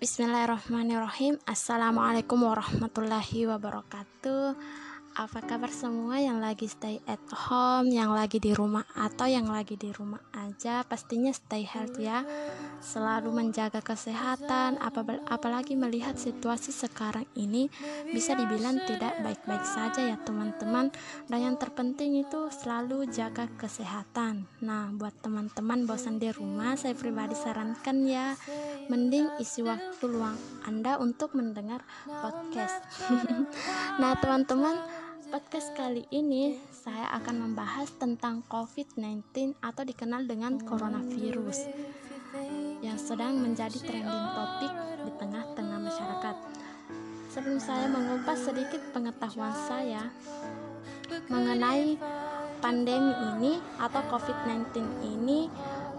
Bismillahirrahmanirrahim. Assalamualaikum warahmatullahi wabarakatuh. Apa kabar semua yang lagi stay at home, yang lagi di rumah atau yang lagi di rumah aja, pastinya stay healthy ya. Selalu menjaga kesehatan, apalagi melihat situasi sekarang ini bisa dibilang tidak baik-baik saja ya teman-teman. Dan yang terpenting itu selalu jaga kesehatan. Nah, buat teman-teman bosan di rumah, saya pribadi sarankan ya, mending isi waktu luang Anda untuk mendengar podcast. nah, teman-teman podcast kali ini saya akan membahas tentang COVID-19 atau dikenal dengan coronavirus yang sedang menjadi trending topik di tengah-tengah masyarakat. Sebelum saya mengupas sedikit pengetahuan saya mengenai pandemi ini atau COVID-19 ini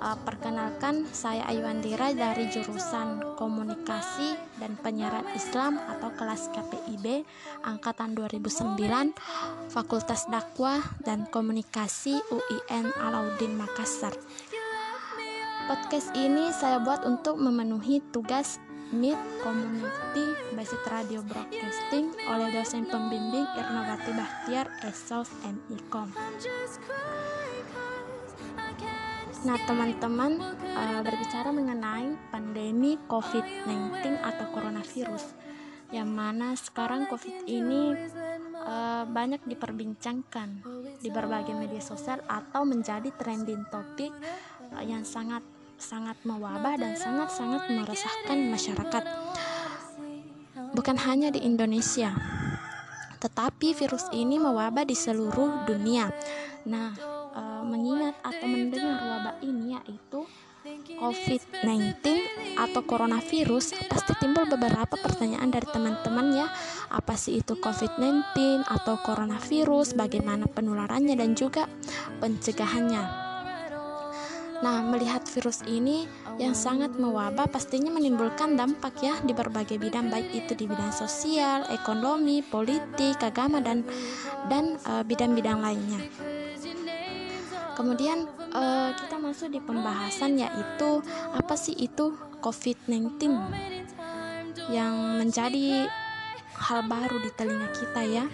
uh, perkenalkan saya Ayuandira dari jurusan Komunikasi dan Penyiaran Islam atau kelas KPIB angkatan 2009 Fakultas Dakwah dan Komunikasi UIN Alauddin Makassar. Podcast ini saya buat untuk memenuhi tugas Meet Community Basic Radio Broadcasting oleh dosen pembimbing Irnawati Bahtiar ESOF MIKOM. Nah, teman-teman uh, berbicara mengenai pandemi COVID-19 atau coronavirus, yang mana sekarang COVID ini uh, banyak diperbincangkan di berbagai media sosial atau menjadi trending topik uh, yang sangat sangat mewabah dan sangat-sangat meresahkan masyarakat. Bukan hanya di Indonesia, tetapi virus ini mewabah di seluruh dunia. Nah, uh, mengingat atau mendengar wabah ini yaitu COVID-19 atau coronavirus pasti timbul beberapa pertanyaan dari teman-teman ya apa sih itu COVID-19 atau coronavirus bagaimana penularannya dan juga pencegahannya Nah, melihat virus ini yang sangat mewabah pastinya menimbulkan dampak ya di berbagai bidang baik itu di bidang sosial, ekonomi, politik, agama dan dan uh, bidang-bidang lainnya. Kemudian uh, kita masuk di pembahasan yaitu apa sih itu COVID-19 yang menjadi hal baru di telinga kita ya.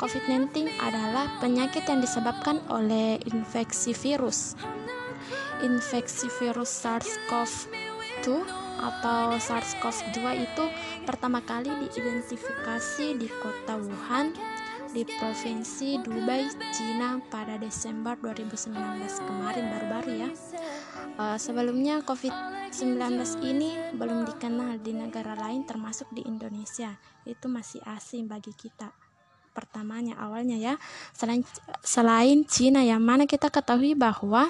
COVID-19 adalah penyakit yang disebabkan oleh infeksi virus. Infeksi virus SARS-CoV-2 atau SARS-CoV-2 itu pertama kali diidentifikasi di kota Wuhan, di Provinsi Dubai, Cina pada Desember 2019 kemarin baru-baru ya. Uh, sebelumnya COVID-19 ini belum dikenal di negara lain termasuk di Indonesia. Itu masih asing bagi kita. Pertamanya awalnya ya, selain selain Cina yang mana kita ketahui bahwa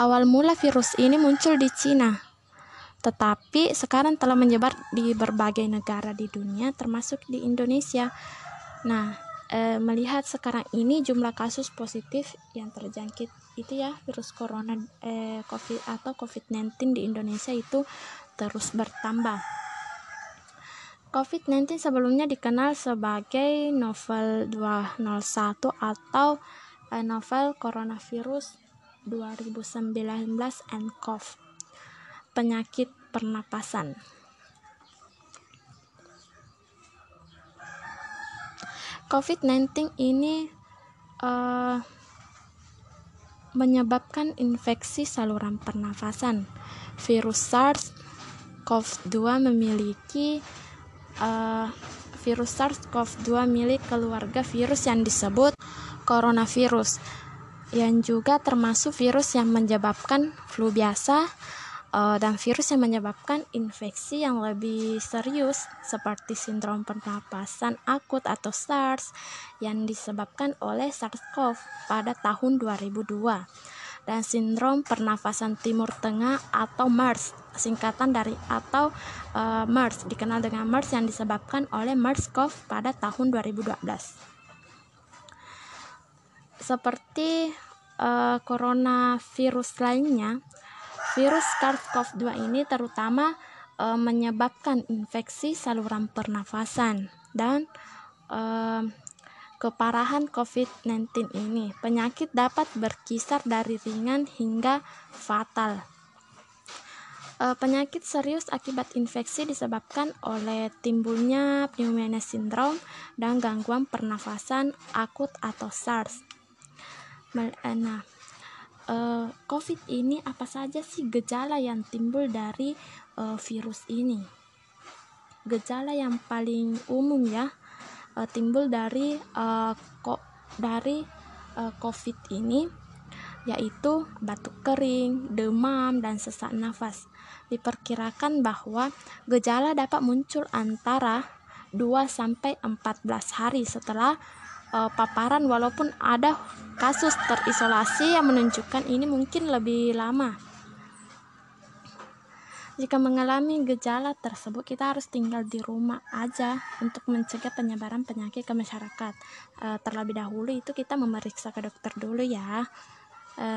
awal mula virus ini muncul di Cina. Tetapi sekarang telah menyebar di berbagai negara di dunia termasuk di Indonesia. Nah, e, melihat sekarang ini jumlah kasus positif yang terjangkit itu ya virus corona e, COVID atau COVID-19 di Indonesia itu terus bertambah. COVID-19 sebelumnya dikenal sebagai novel 201 atau e, novel coronavirus 2019 nCoV penyakit pernapasan. COVID-19 ini uh, menyebabkan infeksi saluran pernafasan. Virus SARS-CoV-2 memiliki uh, virus SARS-CoV-2 milik keluarga virus yang disebut coronavirus, yang juga termasuk virus yang menyebabkan flu biasa, uh, dan virus yang menyebabkan infeksi yang lebih serius seperti sindrom pernapasan akut atau SARS yang disebabkan oleh SARS-CoV pada tahun 2002 dan sindrom pernafasan timur tengah atau MERS singkatan dari atau uh, MERS dikenal dengan MERS yang disebabkan oleh MERS-CoV pada tahun 2012 seperti uh, coronavirus lainnya Virus SARS-CoV-2 ini terutama e, menyebabkan infeksi saluran pernafasan dan e, keparahan COVID-19 ini. Penyakit dapat berkisar dari ringan hingga fatal. Uh, penyakit serius akibat infeksi disebabkan oleh timbulnya pneumonia sindrom dan gangguan pernafasan akut atau SARS. Nah, uh, COVID ini apa saja sih gejala yang timbul dari uh, virus ini? Gejala yang paling umum ya timbul dari dari COVID ini yaitu batuk kering, demam, dan sesak nafas. Diperkirakan bahwa gejala dapat muncul antara 2 sampai 14 hari setelah uh, paparan walaupun ada kasus terisolasi yang menunjukkan ini mungkin lebih lama. Jika mengalami gejala tersebut, kita harus tinggal di rumah aja untuk mencegah penyebaran penyakit ke masyarakat. E, terlebih dahulu itu kita memeriksa ke dokter dulu ya, e,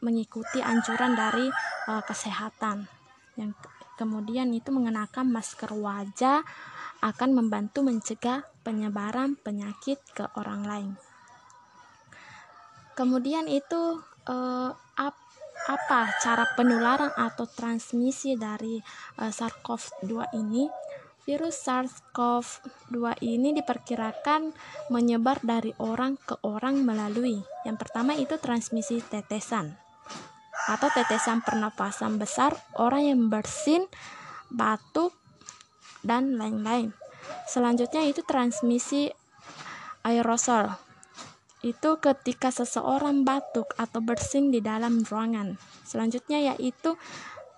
mengikuti anjuran dari e, kesehatan. Yang kemudian itu mengenakan masker wajah akan membantu mencegah penyebaran penyakit ke orang lain. Kemudian itu eh, apa cara penularan atau transmisi dari uh, SARS-CoV-2 ini? Virus SARS-CoV-2 ini diperkirakan menyebar dari orang ke orang melalui yang pertama itu transmisi tetesan atau tetesan pernapasan besar, orang yang bersin, batuk, dan lain-lain. Selanjutnya itu transmisi aerosol itu ketika seseorang batuk atau bersin di dalam ruangan. Selanjutnya yaitu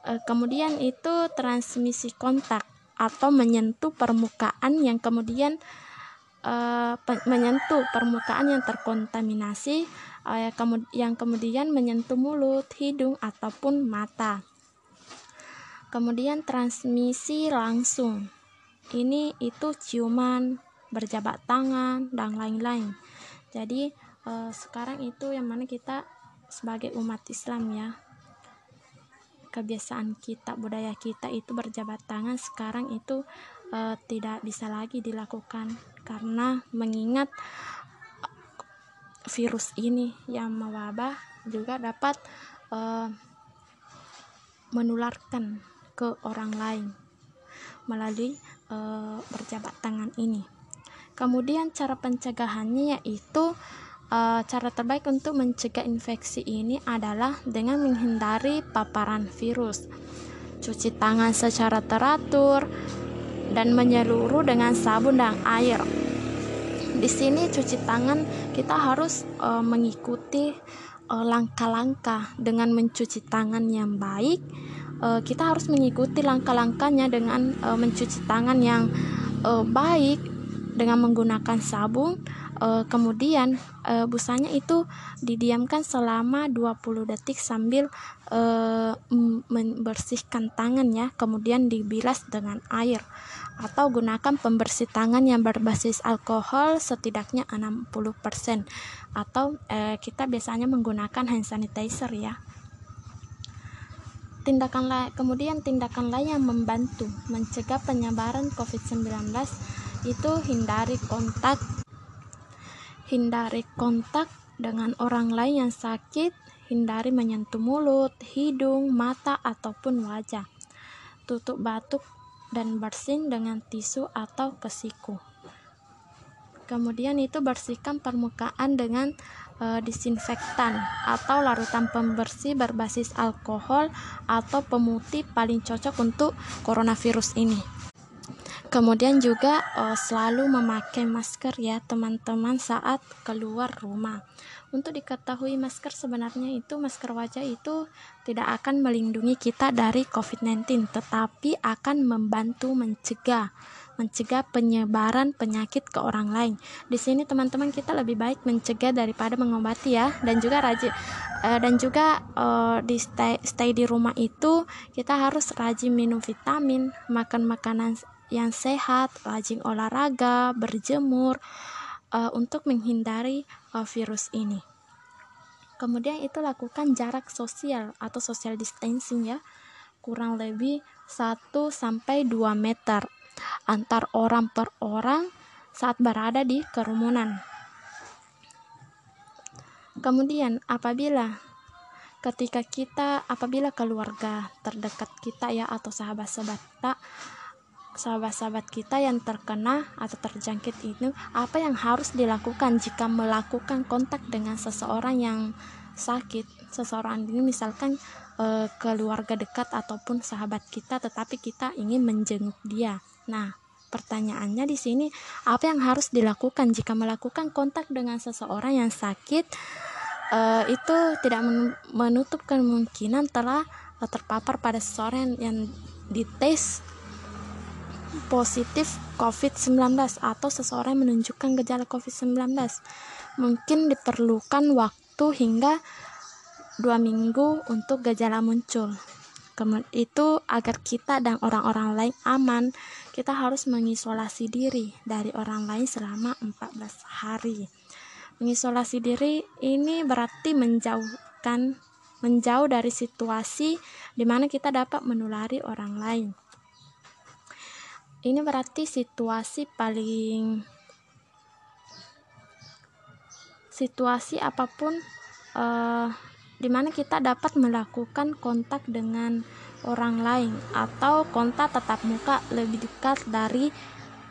e, kemudian itu transmisi kontak atau menyentuh permukaan yang kemudian e, menyentuh permukaan yang terkontaminasi e, yang kemudian menyentuh mulut, hidung ataupun mata. Kemudian transmisi langsung. Ini itu ciuman, berjabat tangan dan lain-lain jadi uh, sekarang itu yang mana kita sebagai umat Islam ya kebiasaan kita budaya kita itu berjabat tangan sekarang itu uh, tidak bisa lagi dilakukan karena mengingat virus ini yang mewabah juga dapat uh, menularkan ke orang lain melalui uh, berjabat tangan ini. Kemudian cara pencegahannya yaitu uh, cara terbaik untuk mencegah infeksi ini adalah dengan menghindari paparan virus. Cuci tangan secara teratur dan menyeluruh dengan sabun dan air. Di sini cuci tangan kita harus uh, mengikuti langkah-langkah dengan mencuci tangan yang baik. Uh, kita harus mengikuti langkah-langkahnya dengan uh, mencuci tangan yang uh, baik dengan menggunakan sabun. E, kemudian e, busanya itu didiamkan selama 20 detik sambil e, membersihkan tangan ya kemudian dibilas dengan air atau gunakan pembersih tangan yang berbasis alkohol setidaknya 60% atau e, kita biasanya menggunakan hand sanitizer ya tindakan kemudian tindakan lain yang membantu mencegah penyebaran COVID-19 itu hindari kontak. Hindari kontak dengan orang lain yang sakit hindari menyentuh mulut hidung mata ataupun wajah. Tutup batuk dan bersin dengan tisu atau pesiku. Kemudian itu bersihkan permukaan dengan e, disinfektan atau larutan pembersih berbasis alkohol atau pemutih paling cocok untuk coronavirus ini Kemudian juga uh, selalu memakai masker ya teman-teman saat keluar rumah. Untuk diketahui masker sebenarnya itu masker wajah itu tidak akan melindungi kita dari COVID-19 tetapi akan membantu mencegah mencegah penyebaran penyakit ke orang lain. Di sini teman-teman kita lebih baik mencegah daripada mengobati ya dan juga rajin uh, dan juga uh, di stay stay di rumah itu kita harus rajin minum vitamin, makan makanan yang sehat, rajin olahraga, berjemur uh, untuk menghindari uh, virus ini. Kemudian itu lakukan jarak sosial atau social distancing ya, kurang lebih 1 sampai 2 meter antar orang per orang saat berada di kerumunan. Kemudian apabila ketika kita apabila keluarga terdekat kita ya atau sahabat-sahabat kita sahabat-sahabat kita yang terkena atau terjangkit itu apa yang harus dilakukan jika melakukan kontak dengan seseorang yang sakit? Seseorang ini misalkan e, keluarga dekat ataupun sahabat kita tetapi kita ingin menjenguk dia. Nah pertanyaannya di sini apa yang harus dilakukan jika melakukan kontak dengan seseorang yang sakit? Uh, itu tidak menutup kemungkinan telah uh, terpapar pada seseorang yang dites positif COVID-19 atau seseorang menunjukkan gejala COVID-19 mungkin diperlukan waktu hingga dua minggu untuk gejala muncul. Itu agar kita dan orang-orang lain aman. Kita harus mengisolasi diri dari orang lain selama 14 hari. Mengisolasi diri ini berarti menjauhkan menjauh dari situasi di mana kita dapat menulari orang lain. Ini berarti situasi paling situasi apa pun uh, di mana kita dapat melakukan kontak dengan orang lain atau kontak tatap muka lebih dekat dari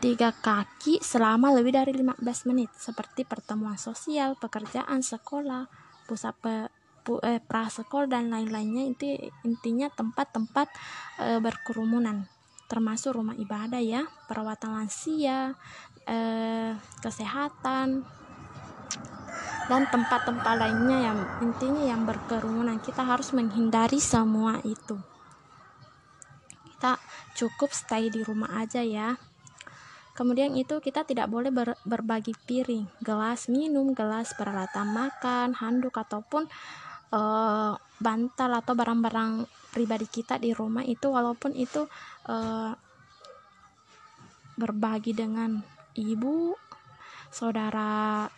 tiga kaki selama lebih dari 15 menit seperti pertemuan sosial, pekerjaan, sekolah, pusat pe, pu, eh, prasekolah dan lain-lainnya. Itu intinya tempat-tempat eh, berkerumunan termasuk rumah ibadah ya, perawatan lansia, eh, kesehatan dan tempat-tempat lainnya yang intinya yang berkerumunan. Kita harus menghindari semua itu. Kita cukup stay di rumah aja ya. Kemudian itu kita tidak boleh ber, berbagi piring, gelas minum, gelas peralatan makan, handuk ataupun uh, bantal atau barang-barang pribadi kita di rumah itu walaupun itu uh, berbagi dengan ibu, saudara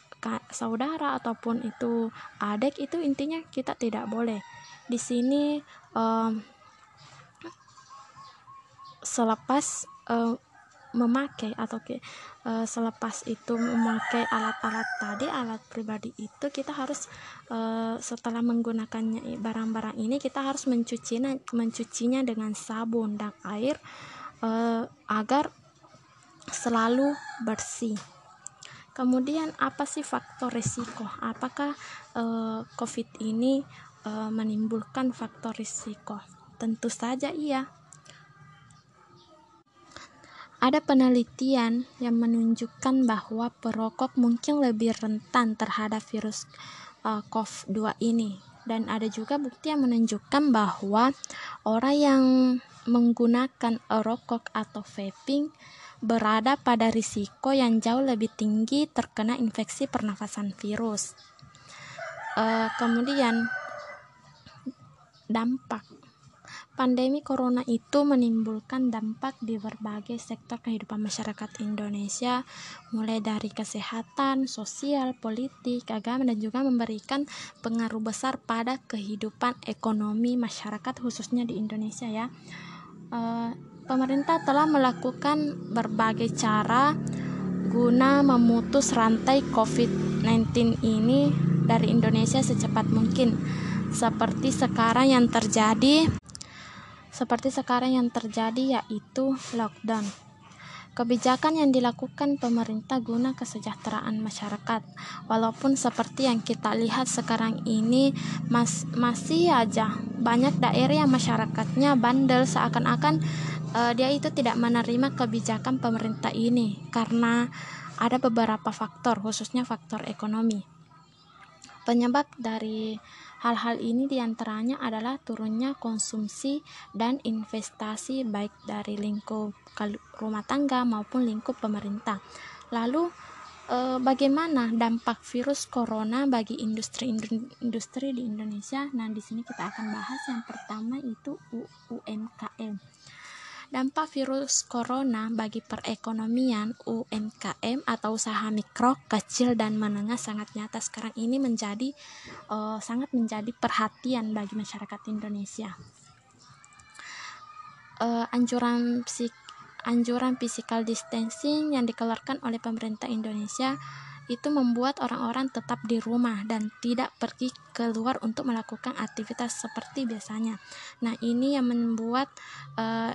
saudara ataupun itu adik itu intinya kita tidak boleh. Di sini um, selepas memakai atau ke uh, selepas itu memakai alat-alat tadi alat pribadi itu kita harus uh, setelah menggunakannya barang-barang ini kita harus mencucinya mencucinya dengan sabun dan air uh, agar selalu bersih. Kemudian apa sih faktor risiko? Apakah uh, covid ini uh, menimbulkan faktor risiko? Tentu saja iya ada penelitian yang menunjukkan bahwa perokok mungkin lebih rentan terhadap virus uh, COVID-2 ini. Dan ada juga bukti yang menunjukkan bahwa orang yang menggunakan rokok atau vaping berada pada risiko yang jauh lebih tinggi terkena infeksi pernafasan virus. Uh, kemudian dampak Pandemi corona itu menimbulkan dampak di berbagai sektor kehidupan masyarakat Indonesia, mulai dari kesehatan, sosial, politik, agama, dan juga memberikan pengaruh besar pada kehidupan ekonomi masyarakat, khususnya di Indonesia. Ya, e, pemerintah telah melakukan berbagai cara guna memutus rantai COVID-19 ini dari Indonesia secepat mungkin, seperti sekarang yang terjadi seperti sekarang yang terjadi yaitu lockdown. Kebijakan yang dilakukan pemerintah guna kesejahteraan masyarakat, walaupun seperti yang kita lihat sekarang ini mas masih aja banyak daerah yang masyarakatnya bandel seakan-akan uh, dia itu tidak menerima kebijakan pemerintah ini karena ada beberapa faktor, khususnya faktor ekonomi. Penyebab dari Hal-hal ini di antaranya adalah turunnya konsumsi dan investasi baik dari lingkup rumah tangga maupun lingkup pemerintah. Lalu e, bagaimana dampak virus corona bagi industri-industri di Indonesia? Nah, di sini kita akan bahas yang pertama itu UMKM. Dampak virus corona bagi perekonomian UMKM atau usaha mikro, kecil dan menengah sangat nyata sekarang ini menjadi uh, sangat menjadi perhatian bagi masyarakat Indonesia. Uh, anjuran psik anjuran physical distancing yang dikeluarkan oleh pemerintah Indonesia itu membuat orang-orang tetap di rumah dan tidak pergi keluar untuk melakukan aktivitas seperti biasanya. Nah, ini yang membuat uh,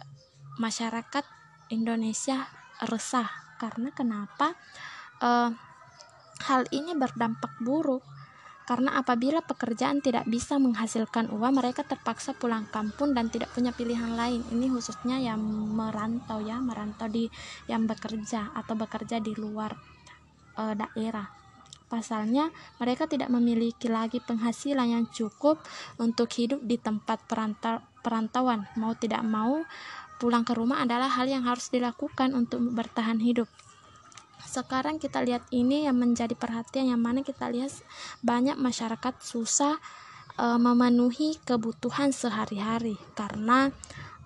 masyarakat Indonesia resah. Karena kenapa? Uh, hal ini berdampak buruk. Karena apabila pekerjaan tidak bisa menghasilkan uang mereka terpaksa pulang kampung dan tidak punya pilihan lain. Ini khususnya yang merantau ya merantau di yang bekerja atau bekerja di luar e, daerah. Pasalnya mereka tidak memiliki lagi penghasilan yang cukup untuk hidup di tempat perantau perantauan. Mau tidak mau pulang ke rumah adalah hal yang harus dilakukan untuk bertahan hidup. Sekarang kita lihat ini yang menjadi perhatian yang mana kita lihat banyak masyarakat susah uh, memenuhi kebutuhan sehari-hari karena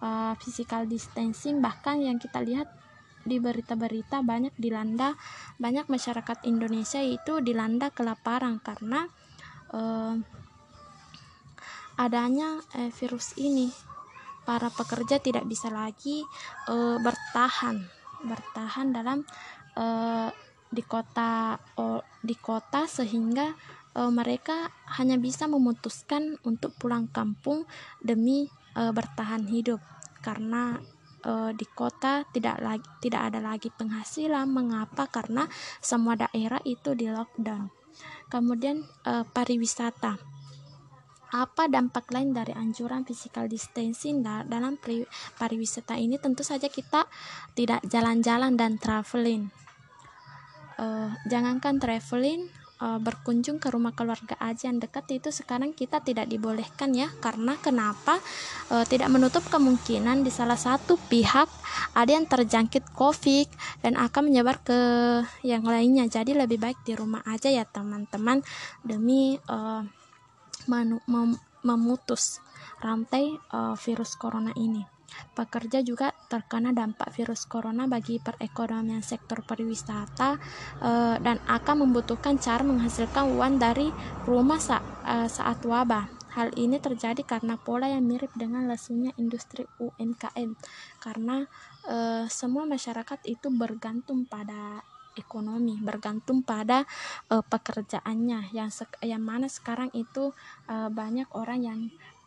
uh, physical distancing. Bahkan yang kita lihat di berita-berita banyak dilanda banyak masyarakat Indonesia itu dilanda kelaparan karena uh, adanya uh, virus ini para pekerja tidak bisa lagi uh, bertahan bertahan dalam uh, di kota uh, di kota sehingga uh, mereka hanya bisa memutuskan untuk pulang kampung demi uh, bertahan hidup. Karena di kota tidak lagi tidak ada lagi penghasilan. Mengapa? Karena semua daerah itu di lockdown. Kemudian uh, pariwisata apa dampak lain dari anjuran physical distancing dalam pariwisata ini? Tentu saja kita tidak jalan-jalan dan traveling. Uh, jangankan traveling uh, berkunjung ke rumah keluarga aja yang dekat itu sekarang kita tidak dibolehkan ya. Karena kenapa? Uh, tidak menutup kemungkinan di salah satu pihak ada yang terjangkit covid dan akan menyebar ke yang lainnya. Jadi lebih baik di rumah aja ya teman-teman. Demi uh, mem memutus rantai uh, virus corona ini Pekerja juga terkena dampak virus corona bagi perekonomian sektor pariwisata e, dan akan membutuhkan cara menghasilkan uang dari rumah sa e, saat wabah. Hal ini terjadi karena pola yang mirip dengan lesunya industri UMKM karena e, semua masyarakat itu bergantung pada ekonomi bergantung pada uh, pekerjaannya yang yang mana sekarang itu uh, banyak orang yang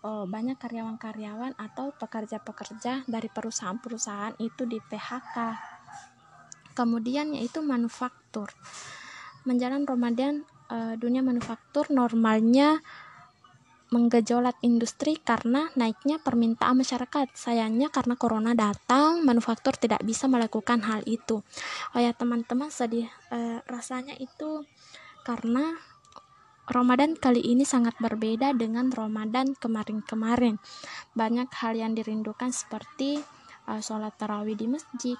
uh, banyak karyawan-karyawan atau pekerja-pekerja dari perusahaan-perusahaan itu di PHK. Kemudian yaitu manufaktur. Menjelang Ramadan uh, dunia manufaktur normalnya menggejolak industri karena naiknya permintaan masyarakat. Sayangnya karena corona datang, manufaktur tidak bisa melakukan hal itu. Oh ya teman-teman sedih uh, rasanya itu karena Ramadan kali ini sangat berbeda dengan Ramadan kemarin-kemarin. Banyak hal yang dirindukan seperti uh, sholat tarawih di masjid,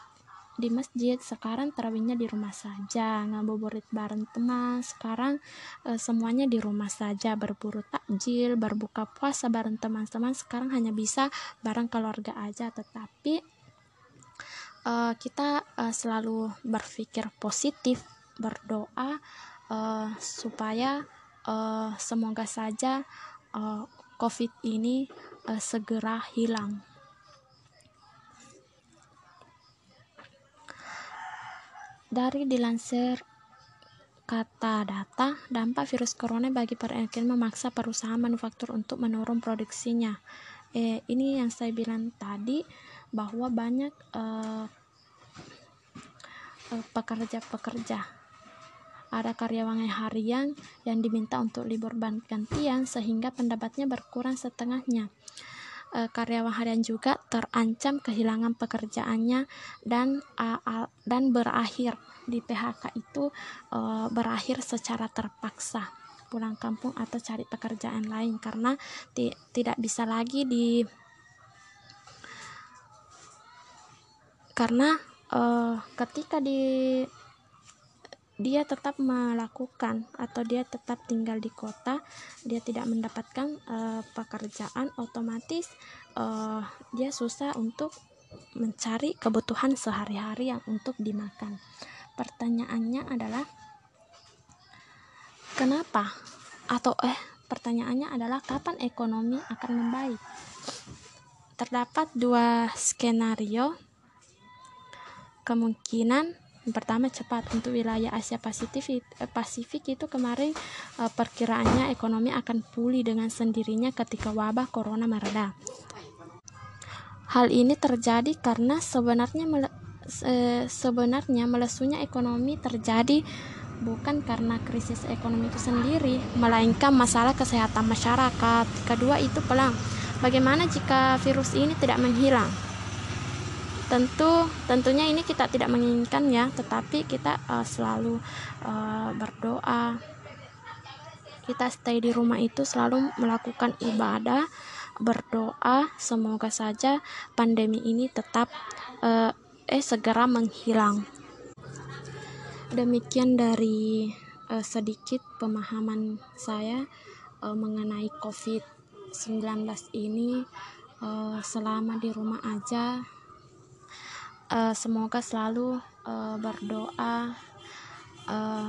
di masjid sekarang tarawihnya di rumah saja ngabuburit bareng teman sekarang uh, semuanya di rumah saja berburu takjil berbuka puasa bareng teman-teman sekarang hanya bisa bareng keluarga aja tetapi uh, kita uh, selalu berpikir positif berdoa uh, supaya uh, semoga saja uh, COVID ini uh, segera hilang. Dari dilansir kata data, dampak virus corona bagi perekonomian memaksa perusahaan manufaktur untuk menurun produksinya. Eh, ini yang saya bilang tadi bahwa banyak pekerja-pekerja uh, uh, ada karyawan harian yang diminta untuk libur gantian sehingga pendapatnya berkurang setengahnya. E, karyawan harian juga terancam kehilangan pekerjaannya dan uh, dan berakhir di PHK itu uh, berakhir secara terpaksa. Pulang kampung atau cari pekerjaan lain karena tidak bisa lagi di karena uh, ketika di dia tetap melakukan atau dia tetap tinggal di kota, dia tidak mendapatkan uh, pekerjaan, otomatis uh, dia susah untuk mencari kebutuhan sehari-hari yang untuk dimakan. Pertanyaannya adalah kenapa atau eh pertanyaannya adalah kapan ekonomi akan membaik? Terdapat dua skenario kemungkinan yang pertama cepat untuk wilayah Asia Pasifik eh, Pasifik itu kemarin eh, perkiraannya ekonomi akan pulih dengan sendirinya ketika wabah corona mereda hal ini terjadi karena sebenarnya mele, eh, sebenarnya melesunya ekonomi terjadi bukan karena krisis ekonomi itu sendiri, melainkan masalah kesehatan masyarakat. Kedua itu pelang. Bagaimana jika virus ini tidak menghilang? Tentu, tentunya ini kita tidak menginginkan ya, tetapi kita uh, selalu uh, berdoa. Kita stay di rumah itu selalu melakukan ibadah, berdoa. Semoga saja pandemi ini tetap uh, eh segera menghilang demikian dari uh, sedikit pemahaman saya uh, mengenai COVID-19 ini uh, selama di rumah aja uh, semoga selalu uh, berdoa uh,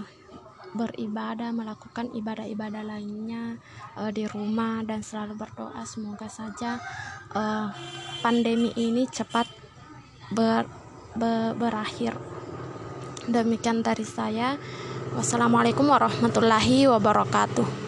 beribadah melakukan ibadah-ibadah lainnya uh, di rumah dan selalu berdoa semoga saja uh, pandemi ini cepat ber, ber, berakhir Demikian dari saya. Wassalamualaikum warahmatullahi wabarakatuh.